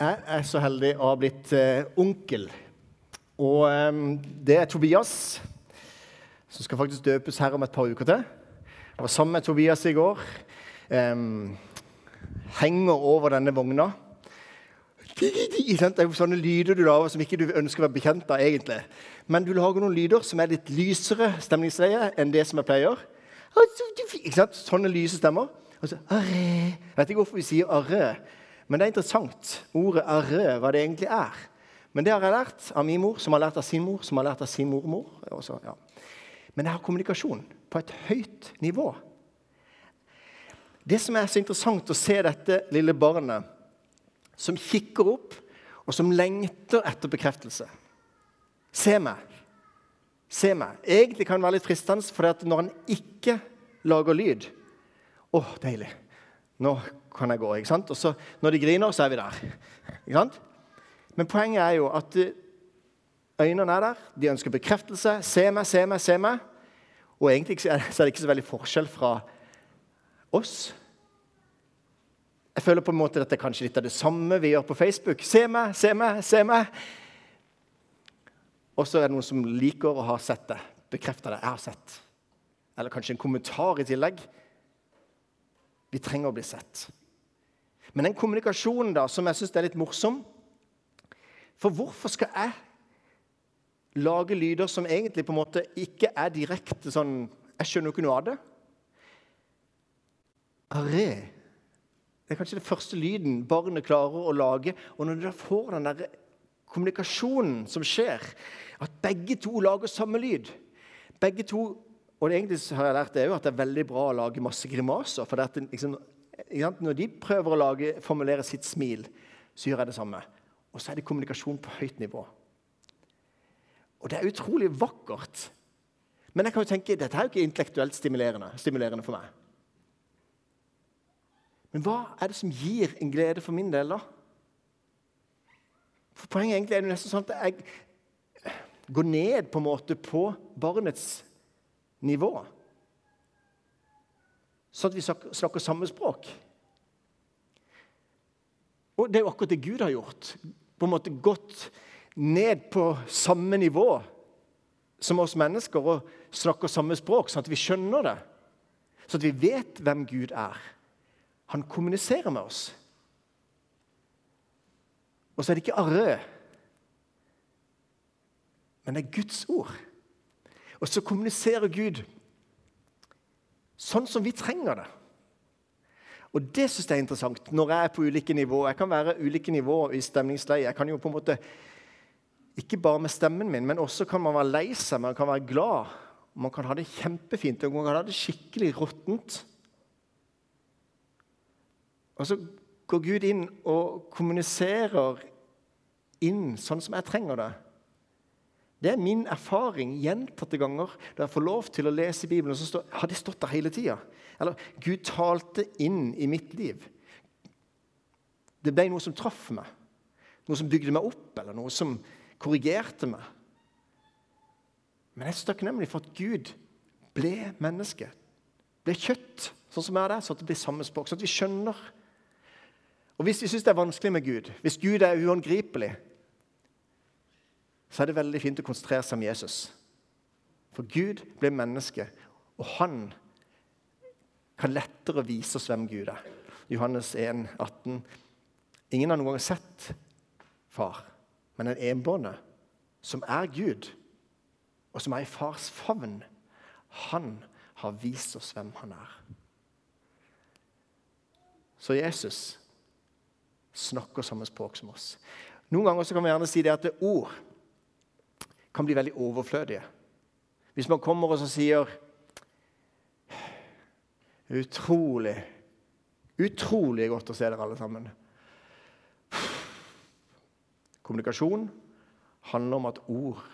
Jeg er så heldig å ha blitt eh, onkel. Og eh, det er Tobias, som skal faktisk døpes her om et par uker til. Jeg var sammen med Tobias i går. Eh, henger over denne vogna. Det er jo sånne lyder du lager som ikke du ønsker å være bekjent av. egentlig. Men du lager noen lyder som er litt lysere stemningsleie enn det som jeg pleier. Sant? Sånne lyse stemmer. Og så, arre. Jeg vet ikke hvorfor vi sier arre. Men det er interessant ordet arre, hva det egentlig er. Men det har jeg lært av min mor, som har lært av sin mor, som har lært av sin mormor. Også, ja. Men jeg har kommunikasjon på et høyt nivå. Det som er så interessant å se dette lille barnet som kikker opp, og som lengter etter bekreftelse. Se meg. Se meg. Egentlig kan det være litt fristende, for når han ikke lager lyd Å, deilig. Nå kan jeg gå. ikke sant? Og så Når de griner, så er vi der. Ikke sant? Men poenget er jo at eh, øynene er der. De ønsker bekreftelse. Se meg, se meg, se meg. Og egentlig er det ikke så veldig forskjell fra oss. Jeg føler på en måte at det er kanskje litt av det samme vi gjør på Facebook. Se meg, se meg, se meg. Og så er det noen som liker å ha sett det. Bekrefter det. Jeg har sett. Eller kanskje en kommentar i tillegg. Vi trenger å bli sett. Men den kommunikasjonen da, som jeg syns er litt morsom For hvorfor skal jeg lage lyder som egentlig på en måte ikke er direkte sånn Jeg skjønner jo ikke noe av det. Aré. Det er kanskje den første lyden barnet klarer å lage. Og når du da får den der kommunikasjonen som skjer, at begge to lager samme lyd Begge to og det egentlig har jeg lært det jo at det er veldig bra å lage masse grimaser. for det at, liksom, Når de prøver å lage, formulere sitt smil, så gjør jeg det samme. Og så er det kommunikasjon på høyt nivå. Og det er utrolig vakkert. Men jeg kan jo tenke, dette er jo ikke intellektuelt stimulerende, stimulerende for meg. Men hva er det som gir en glede for min del, da? For Poenget egentlig er jo nesten sånn at jeg går ned på en måte på barnets nivå. Sånn at vi snakker samme språk. Og Det er jo akkurat det Gud har gjort. På en måte Gått ned på samme nivå som oss mennesker og snakker samme språk, sånn at vi skjønner det. Sånn at vi vet hvem Gud er. Han kommuniserer med oss. Og så er det ikke arre, men det er Guds ord. Og så kommuniserer Gud sånn som vi trenger det. Og det syns jeg er interessant når jeg er på ulike nivåer. Jeg kan være ulike nivåer i stemningsleie. Jeg kan jo på en måte, Ikke bare med stemmen min, men også kan man være lei seg, man kan være glad. Man kan ha det kjempefint, og man kan ha det skikkelig råttent. Og så går Gud inn og kommuniserer inn sånn som jeg trenger det. Det er min erfaring gjentatte ganger da jeg får lov til å lese Bibelen. så står, har det stått der hele tida. Eller Gud talte inn i mitt liv. Det ble noe som traff meg. Noe som bygde meg opp, eller noe som korrigerte meg. Men jeg er så takknemlig for at Gud ble menneske. Ble kjøtt, sånn som jeg er der, sånn at det blir samme språk. Sånn at vi skjønner. Og Hvis vi syns det er vanskelig med Gud, hvis Gud er uangripelig, så er det veldig fint å konsentrere seg om Jesus. For Gud ble menneske, og han kan lettere vise oss hvem Gud er. Johannes 1, 18. Ingen har noen gang sett far, men en enbårne, som er Gud, og som er i fars favn. Han har vist oss hvem han er. Så Jesus snakker samme språk som oss. Noen ganger kan vi gjerne si det at det er ord kan bli veldig overflødige. Hvis man kommer og sier Utrolig, utrolig godt å se dere alle sammen. Kommunikasjon handler om at ord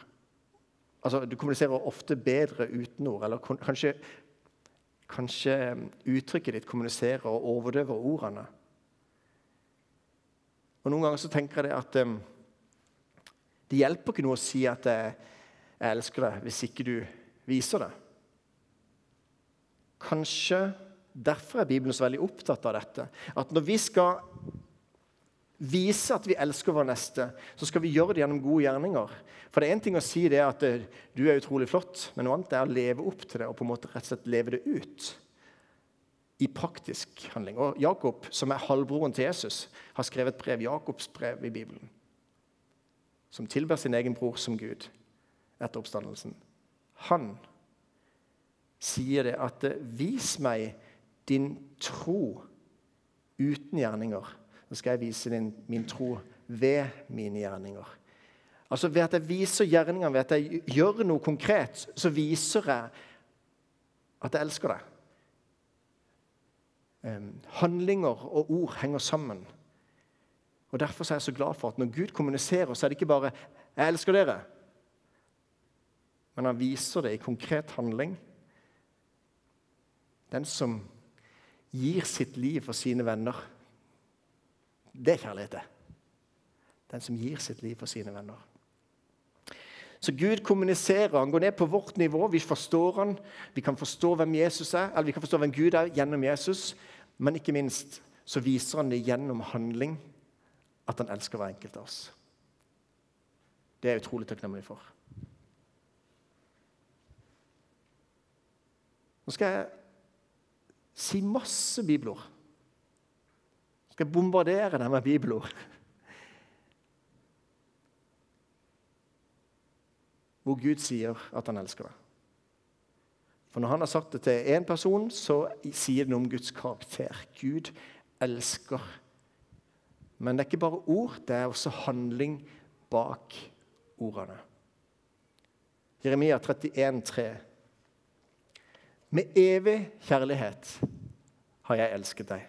Altså, Du kommuniserer ofte bedre uten ord. Eller kanskje, kanskje uttrykket ditt kommuniserer og overdøver ordene. Og Noen ganger så tenker jeg at um, det hjelper ikke noe å si at jeg, jeg elsker deg, hvis ikke du viser det. Kanskje derfor er Bibelen så veldig opptatt av dette. At når vi skal vise at vi elsker vår neste, så skal vi gjøre det gjennom gode gjerninger. For det er én ting å si det at eh, du er utrolig flott, men noe annet er å leve opp til det og på en måte rett og slett leve det ut i praktisk handling. Og Jakob, som er halvbroren til Jesus, har skrevet et brev, Jakobs brev i Bibelen, som tilber sin egen bror som Gud etter oppstandelsen. Han sier det at eh, 'vis meg din tro uten gjerninger', så skal jeg vise din, min tro ved mine gjerninger. Altså Ved at jeg viser gjerningene, ved at jeg gjør noe konkret, så viser jeg at jeg elsker deg. Handlinger og ord henger sammen. Og Derfor er jeg så glad for at når Gud kommuniserer, så er det ikke bare 'Jeg elsker dere', men han viser det i konkret handling. Den som gir sitt liv for sine venner, det er kjærlighet, det. Den som gir sitt liv for sine venner. Så Gud kommuniserer, han går ned på vårt nivå. Vi forstår han, vi kan forstå hvem Jesus er, eller vi kan forstå hvem Gud er gjennom Jesus. Men ikke minst så viser han det gjennom handling at han elsker hver enkelt av oss. Det er jeg utrolig takknemlig for. Nå skal jeg si masse bibelord Nå skal jeg bombardere deg med bibelord. Hvor Gud sier at han elsker deg. For Når han har sagt det til én person, så sier det noe om Guds karakter. Gud elsker. Men det er ikke bare ord, det er også handling bak ordene. Jeremia 31, 31,3. Med evig kjærlighet har jeg elsket deg.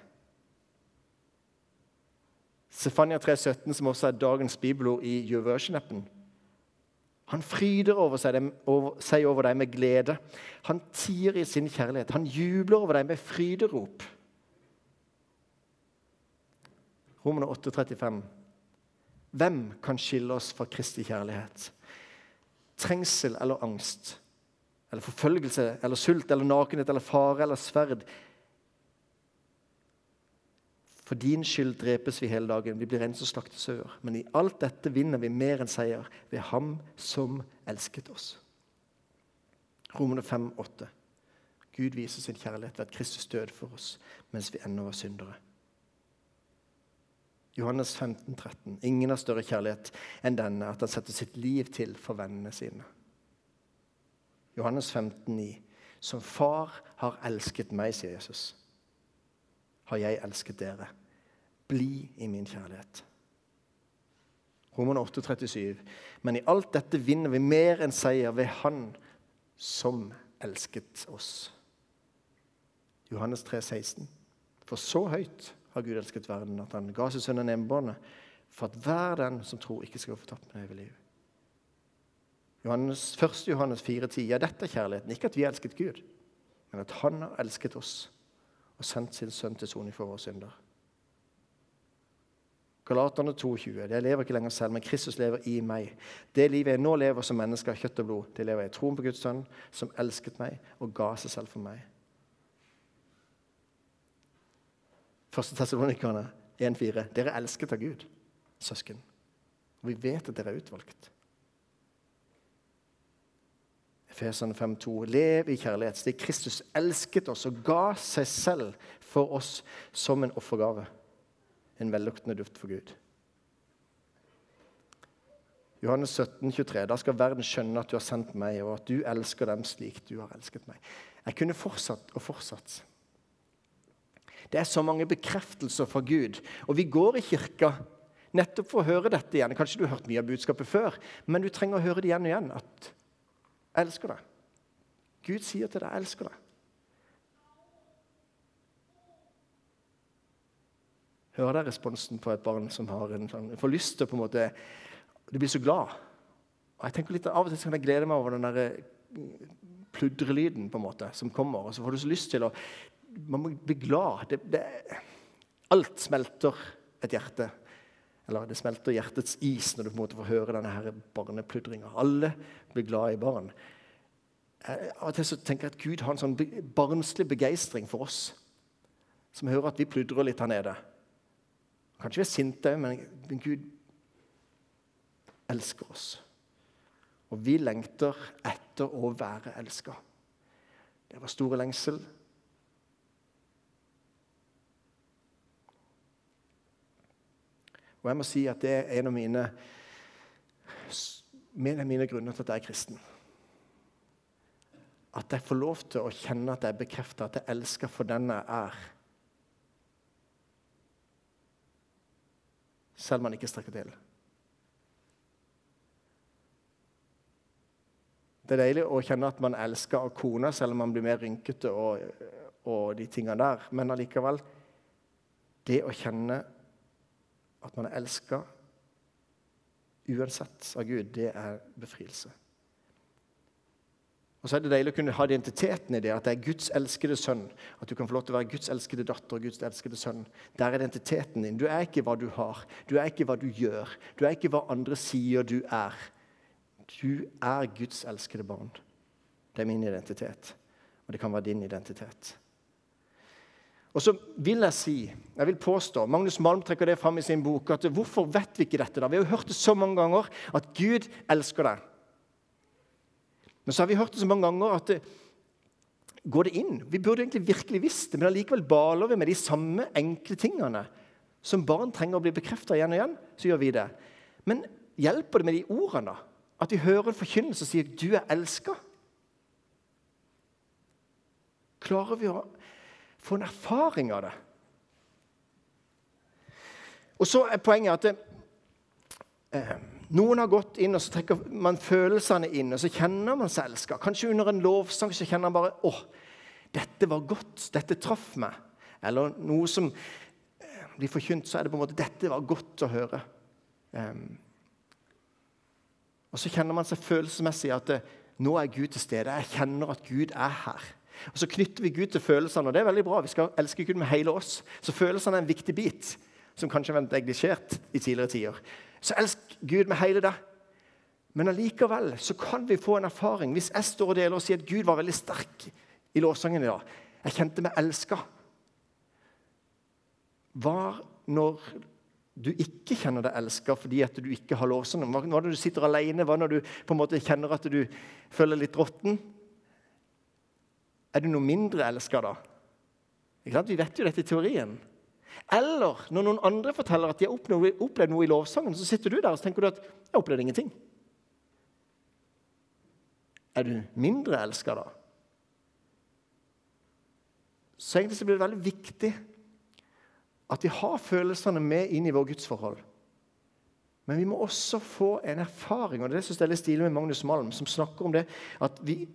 Sefania 3,17, som også er dagens bibelord i YouVersion-appen. Han fryder over seg, over seg, over deg med glede. Han tier i sin kjærlighet. Han jubler over deg med fryderop. Romerne 8,35. Hvem kan skille oss fra Kristi kjærlighet? Trengsel eller angst? Eller forfølgelse eller sult eller nakenhet eller fare eller sverd? For din skyld drepes vi hele dagen. Vi blir rent som slaktesauer. Men i alt dette vinner vi mer enn seier ved Ham som elsket oss. Romerne 5, 8. Gud viser sin kjærlighet ved at Kristus døde for oss mens vi ennå var syndere. Johannes 15, 13. Ingen har større kjærlighet enn denne, at han setter sitt liv til for vennene sine. Johannes 15, 9. Som far har elsket meg, sier Jesus har jeg elsket dere. Bli i min kjærlighet. Roman 8, 37. Men i alt dette vinner vi mer enn seier ved Han som elsket oss. Johannes 3, 16. For så høyt har Gud elsket verden at han ga seg sønnen enbårne, for at hver den som tror, ikke skal gå fortapt med evig liv. Johannes, 1. Johannes 4,10. Ja, dette er kjærligheten. Ikke at vi elsket Gud, men at Han har elsket oss og sendt sin sønn til soning for våre synder. Galaterne 2,20. Jeg lever ikke lenger selv, men Kristus lever i meg. Det livet jeg nå lever som menneske av kjøtt og blod, det lever jeg i troen på Guds sønn, som elsket meg og ga seg selv for meg. Første Tessalonikerne 1,4. Dere er elsket av Gud, søsken. Og vi vet at dere er utvalgt. Efesene 5,2.: Lev i kjærlighet, slik Kristus elsket oss og ga seg selv for oss som en offergave. En velluktende duft for Gud. Johannes 17, 23. Da skal verden skjønne at du har sendt meg, og at du elsker dem slik du har elsket meg. Jeg kunne fortsatt og fortsatt. Det er så mange bekreftelser fra Gud. Og vi går i kirka nettopp for å høre dette igjen. Kanskje du har hørt mye av budskapet før, men du trenger å høre det igjen og igjen. At jeg elsker deg. Gud sier til deg 'jeg elsker deg'. Hører dere responsen på et barn som en sånn, får lyst til på en måte Du blir så glad. Og jeg tenker litt Av og til kan jeg glede meg over den der eh, pludrelyden som kommer. Og så får du så lyst til å Man må bli glad. Det, det, alt smelter et hjerte. Eller det smelter hjertets is når du på en måte får høre denne her barnepludringa. Alle blir glad i barn. Av og til så tenker jeg at Gud har en sånn barnslig begeistring for oss som hører at vi pludrer litt her nede. Kanskje vi er sinte men Gud elsker oss. Og vi lengter etter å være elska. Det var store lengsel. Og jeg må si at det er en av mine, mine grunner til at jeg er kristen. At jeg får lov til å kjenne at jeg bekrefter at jeg elsker for den jeg er. Selv om man ikke strekker til. Det er deilig å kjenne at man elsker av kona, selv om man blir mer rynkete og, og de tingene der. Men allikevel Det å kjenne at man er elska uansett av Gud, det er befrielse. Og så er det deilig å kunne ha identiteten i det, at det er Guds elskede sønn. At du kan få lov til å være Guds elskede datter og Guds elskede sønn. Der er identiteten din. Du er ikke hva du har, du er ikke hva du gjør, du er ikke hva andre sier du er. Du er Guds elskede barn. Det er min identitet. Og det kan være din identitet. Og så vil jeg si, jeg vil påstå, Magnus Malm trekker det fram i sin bok, at hvorfor vet vi ikke dette? da? Vi har jo hørt det så mange ganger at Gud elsker deg. Men så har vi hørt det så mange ganger at det, går det inn? Vi burde egentlig virkelig visst det, men allikevel baler vi med de samme enkle tingene. Som barn trenger å bli bekrefta igjen og igjen, så gjør vi det. Men hjelper det med de ordene? At vi hører en forkynnelse som sier 'du er elska'? Klarer vi å få en erfaring av det? Og så er poenget at eh, noen har gått inn og så trekker man følelsene inn, og så kjenner man seg elska. Kanskje under en lovsang så kjenner man bare 'Å, dette var godt. Dette traff meg.' Eller noe som eh, blir forkynt, så er det på en måte 'Dette var godt å høre'. Um, og så kjenner man seg følelsesmessig at det, nå er Gud til stede. Jeg kjenner at Gud er her. Og Så knytter vi Gud til følelsene, og det er veldig bra. Vi skal elske Gud med hele oss. Så følelsene er en viktig bit, som kanskje har vært neglisjert i tidligere tider. Så elsk Gud med hele deg. Men allikevel så kan vi få en erfaring. Hvis jeg står og deler og sier at Gud var veldig sterk i lovsangen i dag Jeg kjente meg elska. Hva når du ikke kjenner deg elska fordi at du ikke har lovsang? Hva når du sitter alene? Hva når du på en måte kjenner at du føler litt råtten? Er du noe mindre elska da? Vi vet jo dette i teorien. Eller når noen andre forteller at de har opplevd noe i lovsangen, så sitter du der og tenker du at 'jeg opplevde ingenting'. Er du mindre elska da? Så egentlig så blir det veldig viktig at vi har følelsene med inn i vår gudsforhold. Men vi må også få en erfaring, og det synes jeg er stilig med Magnus Malm, som snakker om det, at vi,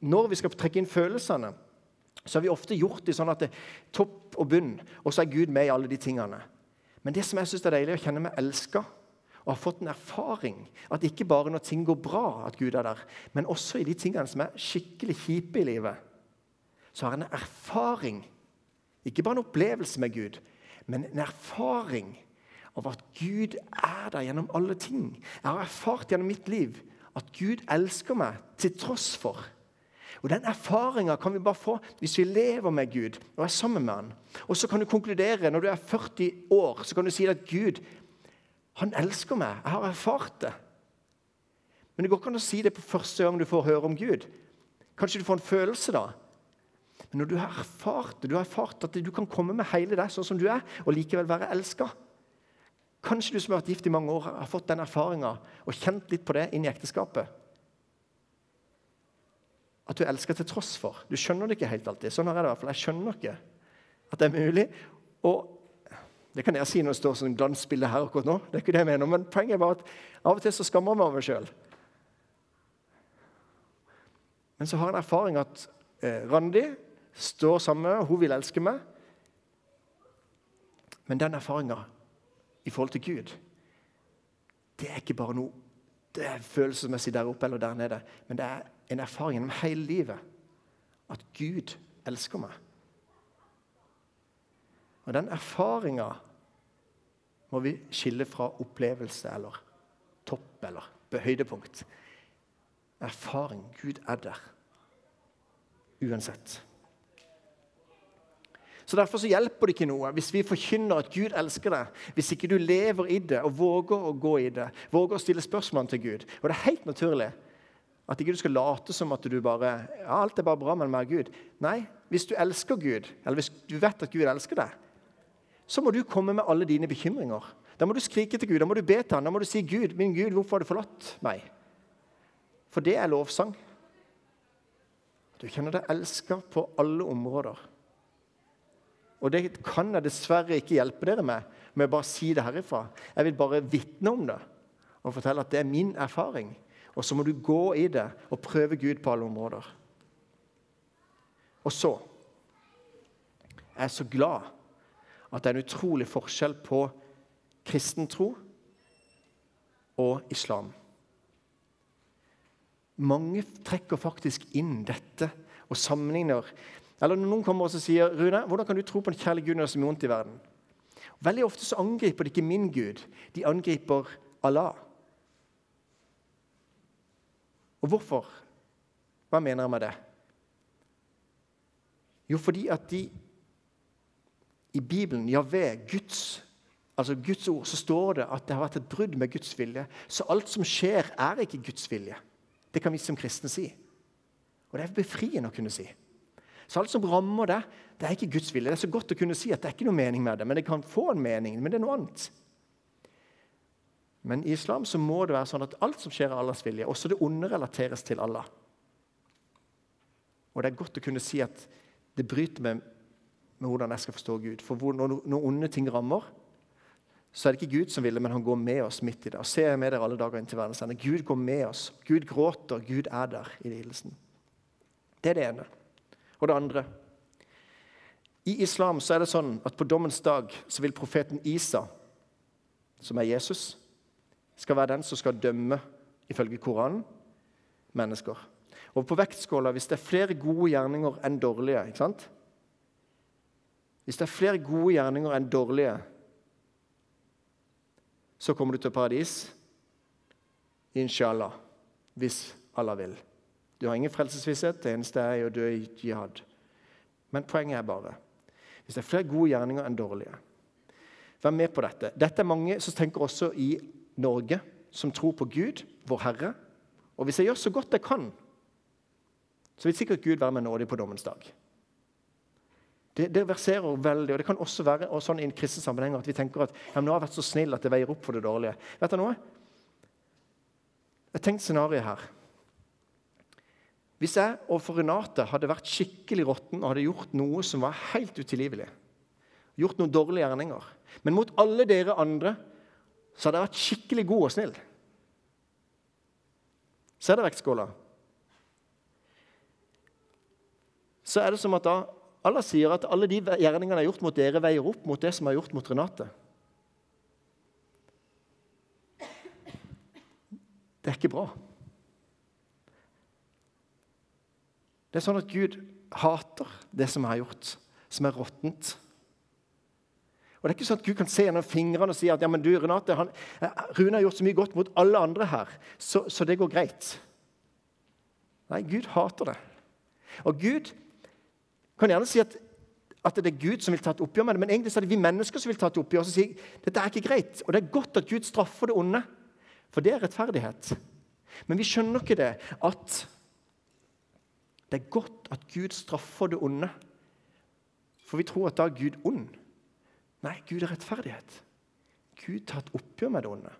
når vi skal trekke inn følelsene, så har vi ofte gjort det sånn at det er topp og bunn, og så er Gud med i alle de tingene. Men det som jeg synes er deilig, å kjenne meg elska og har fått en erfaring. At ikke bare når ting går bra, at Gud er der, men også i de tingene som er skikkelig kjipe i livet. Så har jeg en erfaring, ikke bare en opplevelse med Gud, men en erfaring av at Gud er der gjennom alle ting. Jeg har erfart gjennom mitt liv at Gud elsker meg til tross for. Og Den erfaringa kan vi bare få hvis vi lever med Gud og er sammen med han. Og så kan du konkludere når du er 40 år, så kan du si at Gud han elsker meg. Jeg har erfart det. Men det går ikke an å si det på første gang du får høre om Gud. Kanskje du får en følelse da. Men når du har erfart det, du har erfart at du kan komme med hele deg sånn som du er, og likevel være elska Kanskje du som har vært gift i mange år, har fått den erfaringa og kjent litt på det inn i ekteskapet. At du elsker til tross for. Du skjønner det ikke helt alltid. Sånn er det i hvert fall. Jeg skjønner ikke at det er mulig. Og det kan jeg si når det står sånn glansbilde her akkurat nå. det er ikke det jeg mener, Men poenget er bare at av og til så skammer jeg meg over meg sjøl. Men så har jeg en erfaring at eh, Randi står sammen med hun vil elske meg. Men den erfaringa i forhold til Gud, det er ikke bare noe det er følelsesmessig der oppe eller der nede. Men det er en erfaring gjennom hele livet at Gud elsker meg. Og den erfaringa må vi skille fra opplevelse eller topp eller høydepunkt. Erfaring. Gud er der. Uansett. Så Derfor så hjelper det ikke noe hvis vi forkynner at Gud elsker deg, hvis ikke du lever i det og våger å gå i det, våger å stille spørsmål til Gud. Og det er helt naturlig at ikke du skal late som at du bare ja, alt er bare bra med meg Gud. Nei, hvis du elsker Gud, eller hvis du vet at Gud elsker deg, så må du komme med alle dine bekymringer. Da må du skrike til Gud, da må du be til ham, da må du si, 'Gud, min Gud, hvorfor har du forlatt meg?' For det er lovsang. Du kjenner deg elska på alle områder. Og det kan jeg dessverre ikke hjelpe dere med med å bare si det herifra. Jeg vil bare vitne om det og fortelle at det er min erfaring. Og så må du gå i det og prøve Gud på alle områder. Og så er jeg så glad at det er en utrolig forskjell på kristen tro og islam. Mange trekker faktisk inn dette og sammenligner eller noen kommer og sier Rune, hvordan kan du tro på en kjærlig Gud når det er så mye vondt i verden? Veldig ofte så angriper de ikke min Gud, de angriper Allah. Og hvorfor? Hva mener jeg med det? Jo, fordi at de i Bibelen, ja ved Guds, altså Guds ord, så står det at det har vært et brudd med Guds vilje. Så alt som skjer, er ikke Guds vilje. Det kan vi som kristne si. Og det er befriende å kunne si. Så alt som rammer deg, det er ikke Guds vilje. Det er så godt å kunne si at det er ikke noe mening med det, men det kan få en mening. Men det er noe annet. Men i islam så må det være sånn at alt som skjer, er Allahs vilje. Også det onde relateres til Allah. Og det er godt å kunne si at det bryter med, med hvordan jeg skal forstå Gud. For når, når onde ting rammer, så er det ikke Gud som vil det, men han går med oss midt i det. Og ser jeg med dere alle dager inn til verdens ende. Gud går med oss. Gud gråter. Gud er der i lidelsen. Det er det ene. Og det andre I islam så er det sånn at på dommens dag så vil profeten Isa, som er Jesus, skal være den som skal dømme, ifølge Koranen, mennesker. Og på vektskåla, hvis det er flere gode gjerninger enn dårlige ikke sant? Hvis det er flere gode gjerninger enn dårlige, så kommer du til paradis. Inshallah. Hvis Allah vil. Du har ingen frelsesvisshet. Det eneste er å dø i jihad. Men poenget er bare hvis det er flere gode gjerninger enn dårlige Vær med på dette. Dette er mange som tenker også i Norge, som tror på Gud, vår Herre. Og hvis jeg gjør så godt jeg kan, så vil sikkert Gud være meg nådig på dommens dag. Det, det, verserer veldig, og det kan også være og sånn i en kristen sammenheng at vi tenker at ja, nå har jeg vært så snill at det veier opp for det dårlige. Vet du noe? Et tenkt scenario her. Hvis jeg overfor Renate hadde vært skikkelig råtten og hadde gjort noe som var helt utilgivelig, gjort noen dårlige gjerninger, men mot alle dere andre så hadde jeg vært skikkelig god og snill Så er det vektskåla. Så er det som at da Allah sier at alle de gjerningene jeg har gjort mot dere, veier opp mot det som jeg har gjort mot Renate. Det er ikke bra. Det er sånn at Gud hater det som jeg har gjort, som er råttent. Og det er ikke sånn at Gud kan se gjennom fingrene og si at ja, men du, Renate, han, Rune har gjort så mye godt mot alle andre her, så, så det går greit. Nei, Gud hater det. Og Gud kan gjerne si at, at det er Gud som vil ta et oppgjør med det, men egentlig så er det vi mennesker som vil ta et oppgjør og si dette er ikke greit. Og det er godt at Gud straffer det onde, for det er rettferdighet. Men vi skjønner ikke det at det er godt at Gud straffer det onde. For vi tror at da er Gud ond. Nei, Gud er rettferdighet. Gud tar et oppgjør med det onde.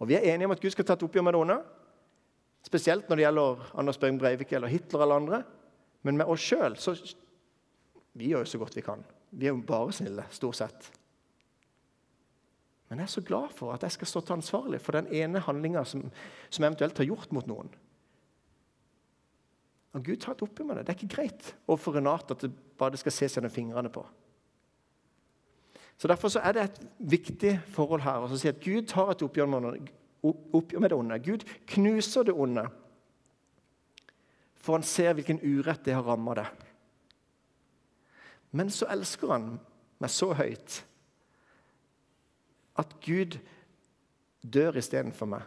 Og vi er enige om at Gud skal ta et oppgjør med det onde. Spesielt når det gjelder Anders Behring Breivik eller Hitler eller andre. Men med oss sjøl Vi gjør jo så godt vi kan. Vi er jo bare snille, stort sett. Men jeg er så glad for at jeg skal stå til ansvarlig for den ene handlinga som, som eventuelt har gjort mot noen. Og Gud tar et oppgjør med det. Det er ikke greit overfor Renate at det bare skal ses gjennom fingrene på. Så Derfor så er det et viktig forhold her å si at Gud tar et oppgjør med det onde. Gud knuser det onde, for han ser hvilken urett det har ramma det. Men så elsker han meg så høyt at Gud dør istedenfor meg.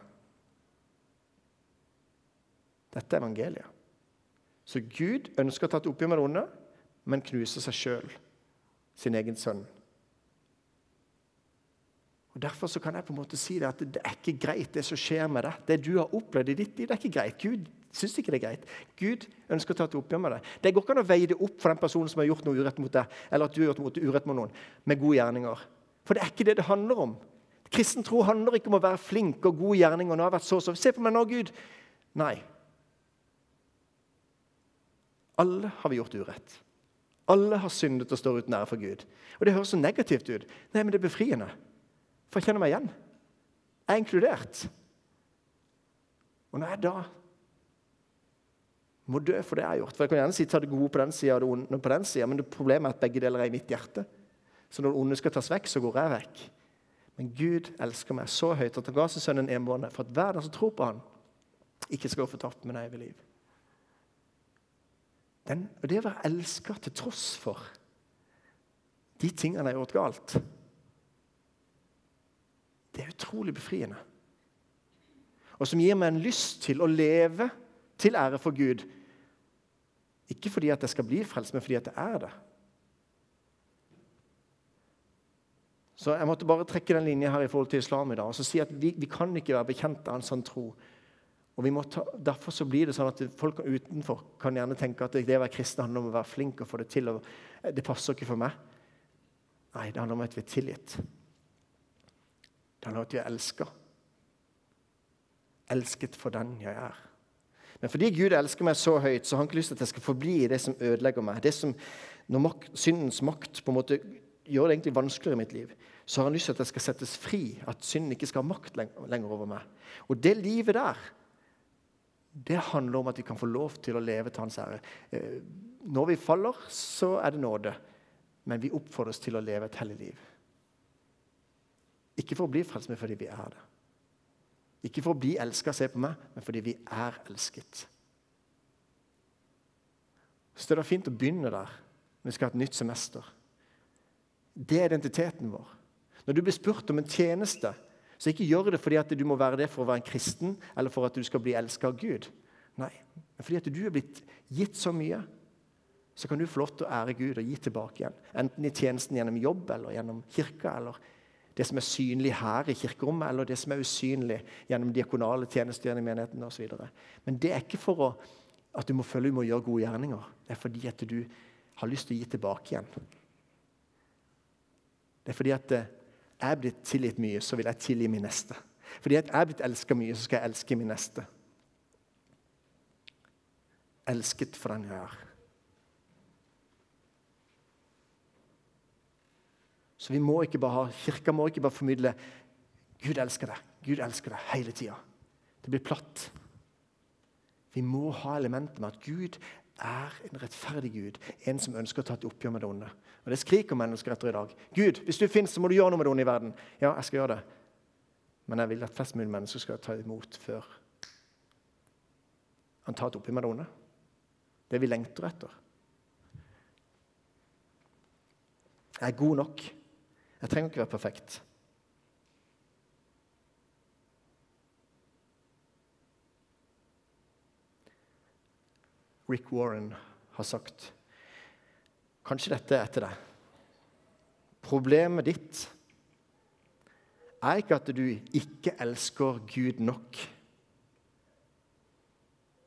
Dette er evangeliet. Så Gud ønsker å ta et oppgjør med det onde, men knuser seg sjøl sin egen sønn. Og Derfor så kan jeg på en måte si det at det er ikke greit, det som skjer med deg. Det du har opplevd i ditt liv, det er ikke greit. Gud syns ikke det er greit. Gud ønsker å ta et oppgjør med deg. Det går ikke an å veie det opp for den personen som har gjort noe urett mot deg, eller at du har gjort noe urett mot noen, med gode gjerninger. For det er ikke det det handler om. Kristen tro handler ikke om å være flink og gode gjerninger. Nå har vært så, så. Se på meg nå, Gud. Nei. Alle har vi gjort urett. Alle har syndet og står uten ære for Gud. Og Det høres så negativt ut. Nei, men det er befriende. For jeg kjenner meg igjen. Jeg er inkludert. Og når jeg da må dø for det jeg har gjort For Jeg kan gjerne si ta det gode på den sida og det onde på den sida, men det problemet er at begge deler er i mitt hjerte. Så når det onde skal tas vekk, så går jeg vekk. Men Gud elsker meg så høyt at han ga sin sønn en enbårne for at hver den som tror på han, ikke skal gå fortapt, men evig liv. Den, og det å være elska til tross for de tingene jeg har gjort galt utrolig befriende. Og som gir meg en lyst til å leve til ære for Gud. Ikke fordi at jeg skal bli frelst, men fordi at jeg er det. Så Jeg måtte bare trekke den linja her i forhold til islam i dag og så si at vi, vi kan ikke være bekjent av en sånn tro. Og ta, Derfor så blir det sånn at folk utenfor kan gjerne tenke at det å være kristen handler om å være flink og få det til. og Det passer ikke for meg. Nei, det handler om at vi er tilgitt. Det er at jeg elsker. Elsket for den jeg er. Men fordi Gud elsker meg så høyt, så har han ikke lyst til at jeg skal forbli i det som ødelegger meg. Det som, Når makt, syndens makt på en måte gjør det egentlig vanskeligere i mitt liv, så har han lyst til at jeg skal settes fri. At synden ikke skal ha makt lenger over meg. Og det livet der, det handler om at vi kan få lov til å leve til Hans ære. Eh, når vi faller, så er det nåde. Men vi oppfordres til å leve et hellig liv. Ikke for å bli frelst, men fordi vi er det. Ikke for å bli elska, se på meg, men fordi vi er elsket. Så det er fint å begynne der når vi skal ha et nytt semester. Det er identiteten vår. Når du blir spurt om en tjeneste, så ikke gjør det fordi at du må være det for å være en kristen, eller for at du skal bli elska av Gud. Nei, men fordi at du er blitt gitt så mye, så kan du få lov til å ære Gud og gi tilbake igjen. Enten i tjenesten gjennom jobb eller gjennom kirka eller det som er synlig her i kirkerommet, eller det som er usynlig gjennom diakonale tjenester gjennom menigheten osv. Men det er ikke for å, at du må føle du må gjøre gode gjerninger. Det er fordi at du har lyst til å gi tilbake igjen. Det er fordi at eh, jeg er blitt tilgitt mye, så vil jeg tilgi min neste. Fordi at jeg er blitt elska mye, så skal jeg elske min neste. Elsket for den jeg er. Så vi må ikke bare ha, Kirka må ikke bare formidle Gud elsker deg, Gud elsker deg hele tida. Det blir platt. Vi må ha elementet med at Gud er en rettferdig Gud, en som ønsker å ta et oppgjør med det onde. Og Det skriker mennesker etter i dag. Gud, hvis du finnes, så må du gjøre noe med det onde i verden. Ja, jeg skal gjøre det. Men jeg vil at flest mulig mennesker skal ta imot før han tar et oppgjør med det onde. Det vi lengter etter. Jeg er god nok. Jeg trenger ikke være perfekt. Rick Warren har sagt Kanskje dette er etter deg. Problemet ditt er ikke at du ikke elsker Gud nok.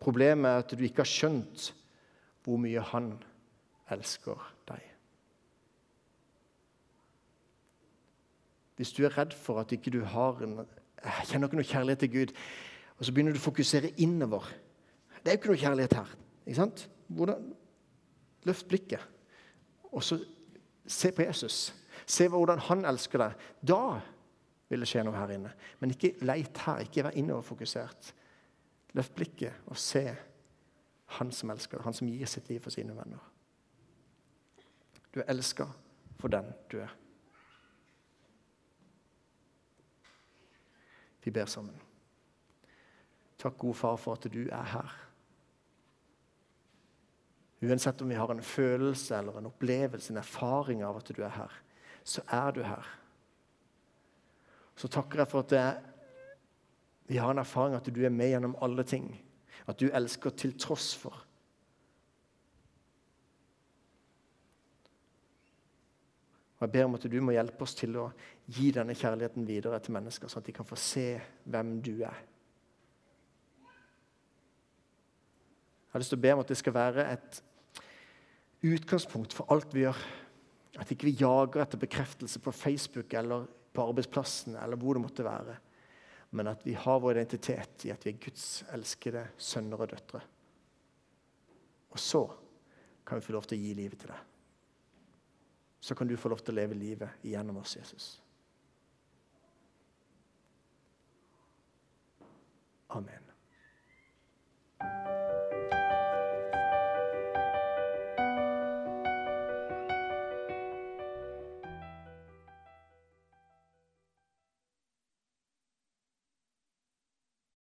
Problemet er at du ikke har skjønt hvor mye han elsker deg. Hvis du er redd for at ikke du har en, kjenner ikke noe kjærlighet til Gud, og så begynner du å fokusere innover Det er jo ikke noe kjærlighet her. ikke sant? Hvordan? Løft blikket, og så se på Jesus. Se hvordan han elsker deg. Da vil det skje noe her inne. Men ikke leit her. Ikke vær innoverfokusert. Løft blikket og se han som elsker deg, han som gir sitt liv for sine venner. Du er elska for den du er. Vi ber sammen. Takk, gode far, for at du er her. Uansett om vi har en følelse eller en opplevelse, en erfaring av at du er her, så er du her. Så takker jeg for at vi har en erfaring at du er med gjennom alle ting. At du elsker til tross for. Og Jeg ber om at du må hjelpe oss til å gi denne kjærligheten videre til mennesker, sånn at de kan få se hvem du er. Jeg har lyst til å be om at det skal være et utgangspunkt for alt vi gjør. At ikke vi jager etter bekreftelse på Facebook eller på arbeidsplassen eller hvor det måtte være. Men at vi har vår identitet i at vi er Guds elskede sønner og døtre. Og så kan vi få lov til å gi livet til deg. Så kan du få lov til å leve livet igjennom oss, Jesus. Amen.